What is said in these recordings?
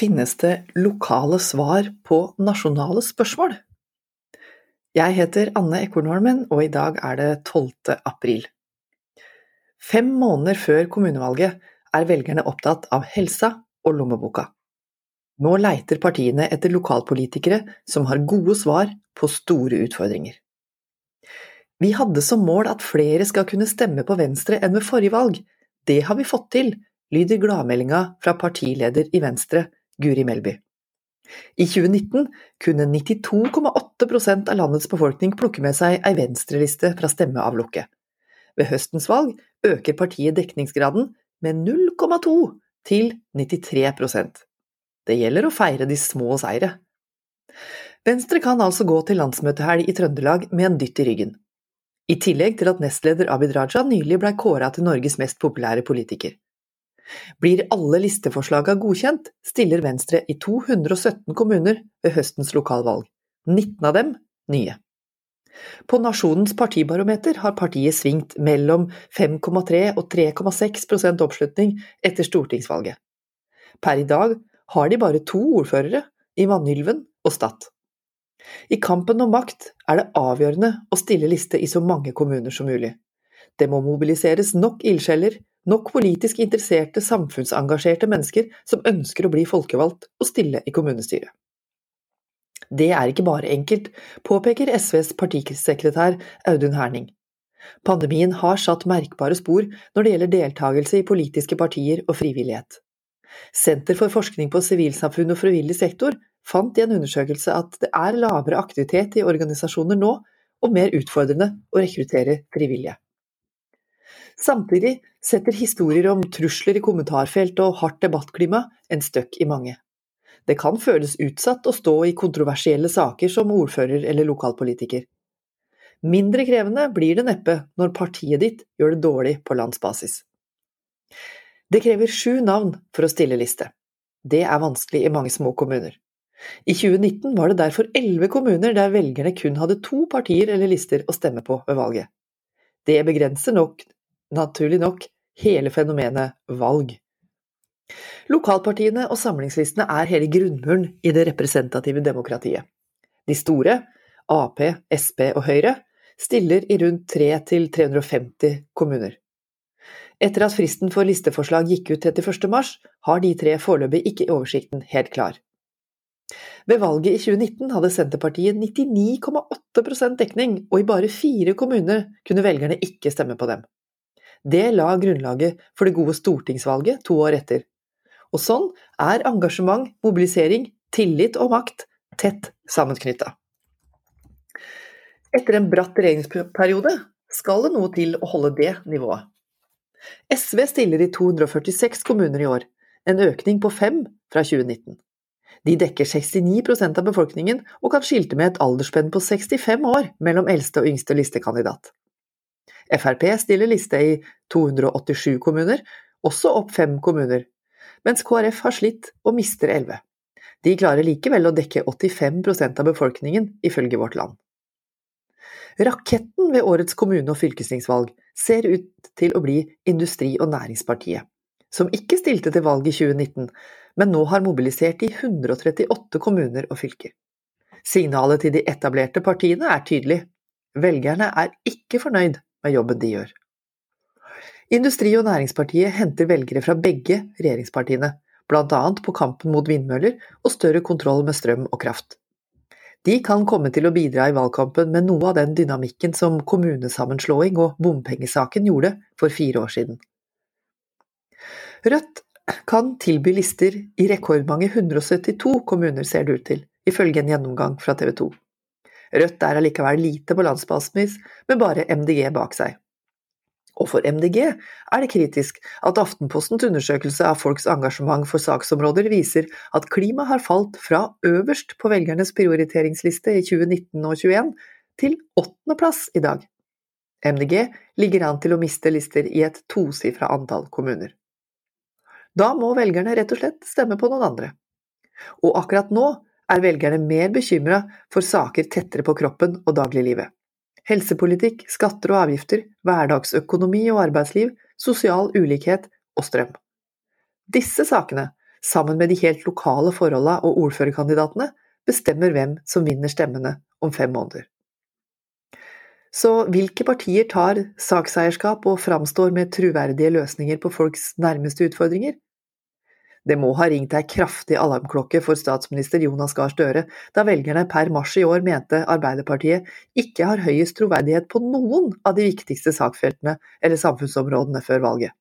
Finnes det lokale svar på nasjonale spørsmål? Jeg heter Anne Ekornholmen, og i dag er det 12. april. Fem måneder før kommunevalget er velgerne opptatt av helsa og lommeboka. Nå leiter partiene etter lokalpolitikere som har gode svar på store utfordringer. Vi hadde som mål at flere skal kunne stemme på Venstre enn ved forrige valg. Det har vi fått til, lyder gladmeldinga fra partileder i Venstre, Guri Melby. I 2019 kunne 92,8% av landets befolkning plukke med seg ei venstreliste fra stemmeavlukket. Ved høstens valg øker partiet dekningsgraden med 0,2 til 93% Det gjelder å feire de små seire. Venstre kan altså gå til landsmøtehelg i Trøndelag med en dytt i ryggen. I tillegg til at nestleder Abid Raja nylig blei kåra til Norges mest populære politiker. Blir alle listeforslaga godkjent, stiller Venstre i 217 kommuner ved høstens lokalvalg, 19 av dem nye. På Nasjonens partibarometer har partiet svingt mellom 5,3 og 3,6% oppslutning etter stortingsvalget. Per i dag har de bare to ordførere, i Vanylven og Stad. I kampen om makt er det avgjørende å stille liste i så mange kommuner som mulig. Det må mobiliseres nok ildsjeler, nok politisk interesserte, samfunnsengasjerte mennesker som ønsker å bli folkevalgt og stille i kommunestyret. Det er ikke bare enkelt, påpeker SVs partisekretær Audun Herning. Pandemien har satt merkbare spor når det gjelder deltakelse i politiske partier og frivillighet. Senter for forskning på sivilsamfunn og frivillig sektor fant i en undersøkelse at det er lavere aktivitet i organisasjoner nå, og mer utfordrende å rekruttere frivillige. Samtidig setter historier om trusler i kommentarfelt og hardt debattklima en støkk i mange. Det kan føles utsatt å stå i kontroversielle saker som ordfører eller lokalpolitiker. Mindre krevende blir det neppe når partiet ditt gjør det dårlig på landsbasis. Det krever sju navn for å stille liste. Det er vanskelig i mange små kommuner. I 2019 var det derfor elleve kommuner der velgerne kun hadde to partier eller lister å stemme på ved valget. Det begrenser nok naturlig nok, hele fenomenet valg. Lokalpartiene og samlingslistene er hele grunnmuren i det representative demokratiet. De store, Ap, Sp og Høyre, stiller i rundt 3 350 kommuner. Etter at fristen for listeforslag gikk ut 31. mars, har de tre foreløpig ikke oversikten helt klar. Ved valget i 2019 hadde Senterpartiet 99,8% dekning, og i bare fire kommuner kunne velgerne ikke stemme på dem. Det la grunnlaget for det gode stortingsvalget to år etter. Og sånn er engasjement, mobilisering, tillit og makt tett sammenknytta. Etter en bratt regjeringsperiode skal det noe til å holde det nivået. SV stiller i 246 kommuner i år, en økning på fem fra 2019. De dekker 69% av befolkningen og kan skilte med et aldersspenn på 65 år mellom eldste og yngste listekandidat. Frp stiller liste i 287 kommuner, også opp fem kommuner, mens KrF har slitt og mister elleve. De klarer likevel å dekke 85% av befolkningen, ifølge Vårt Land. Raketten ved årets kommune- og fylkestingsvalg ser ut til å bli Industri- og Næringspartiet, som ikke stilte til valg i 2019, men nå har mobilisert i 138 kommuner og fylker. Signalet til de etablerte partiene er tydelig. Velgerne er ikke fornøyd med jobben de gjør. Industri- og Næringspartiet henter velgere fra begge regjeringspartiene, annet på kampen mot vindmøller og større kontroll med strøm og kraft. De kan komme til å bidra i valgkampen med noe av den dynamikken som kommunesammenslåing og bompengesaken gjorde for fire år siden. Rødt kan tilby lister i rekordmange 172 kommuner, ser det ut til, ifølge en gjennomgang fra TV 2. Rødt er allikevel lite på landsbasis, med bare MDG bak seg. Og for MDG er det kritisk at Aftenpostens undersøkelse av folks engasjement for saksområder viser at klima har falt fra øverst på velgernes prioriteringsliste i 2019 og 2021 til åttendeplass i dag. MDG ligger an til å miste lister i et tosifra antall kommuner. Da må velgerne rett og slett stemme på noen andre. Og akkurat nå er velgerne mer bekymra for saker tettere på kroppen og dagliglivet. Helsepolitikk, skatter og avgifter, hverdagsøkonomi og arbeidsliv, sosial ulikhet og strøm. Disse sakene sammen med de helt lokale forholdene og ordførerkandidatene, bestemmer hvem som vinner stemmene om fem måneder. Så hvilke partier tar sakseierskap og framstår med troverdige løsninger på folks nærmeste utfordringer? Det må ha ringt ei kraftig alarmklokke for statsminister Jonas Gahr Støre da velgerne per mars i år mente Arbeiderpartiet ikke har høyest troverdighet på noen av de viktigste sakfeltene eller samfunnsområdene før valget.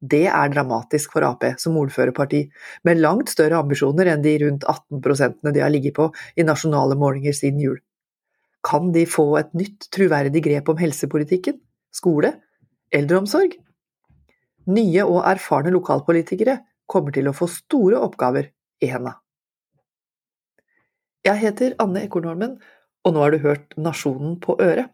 Det er dramatisk for Ap som ordførerparti, med langt større ambisjoner enn de rundt 18 prosentene de har ligget på i nasjonale målinger siden jul. Kan de få et nytt troverdig grep om helsepolitikken, skole, eldreomsorg? Nye og erfarne lokalpolitikere kommer til å få store oppgaver i henda. Jeg heter Anne Ekornholmen, og nå har du hørt Nasjonen på øret.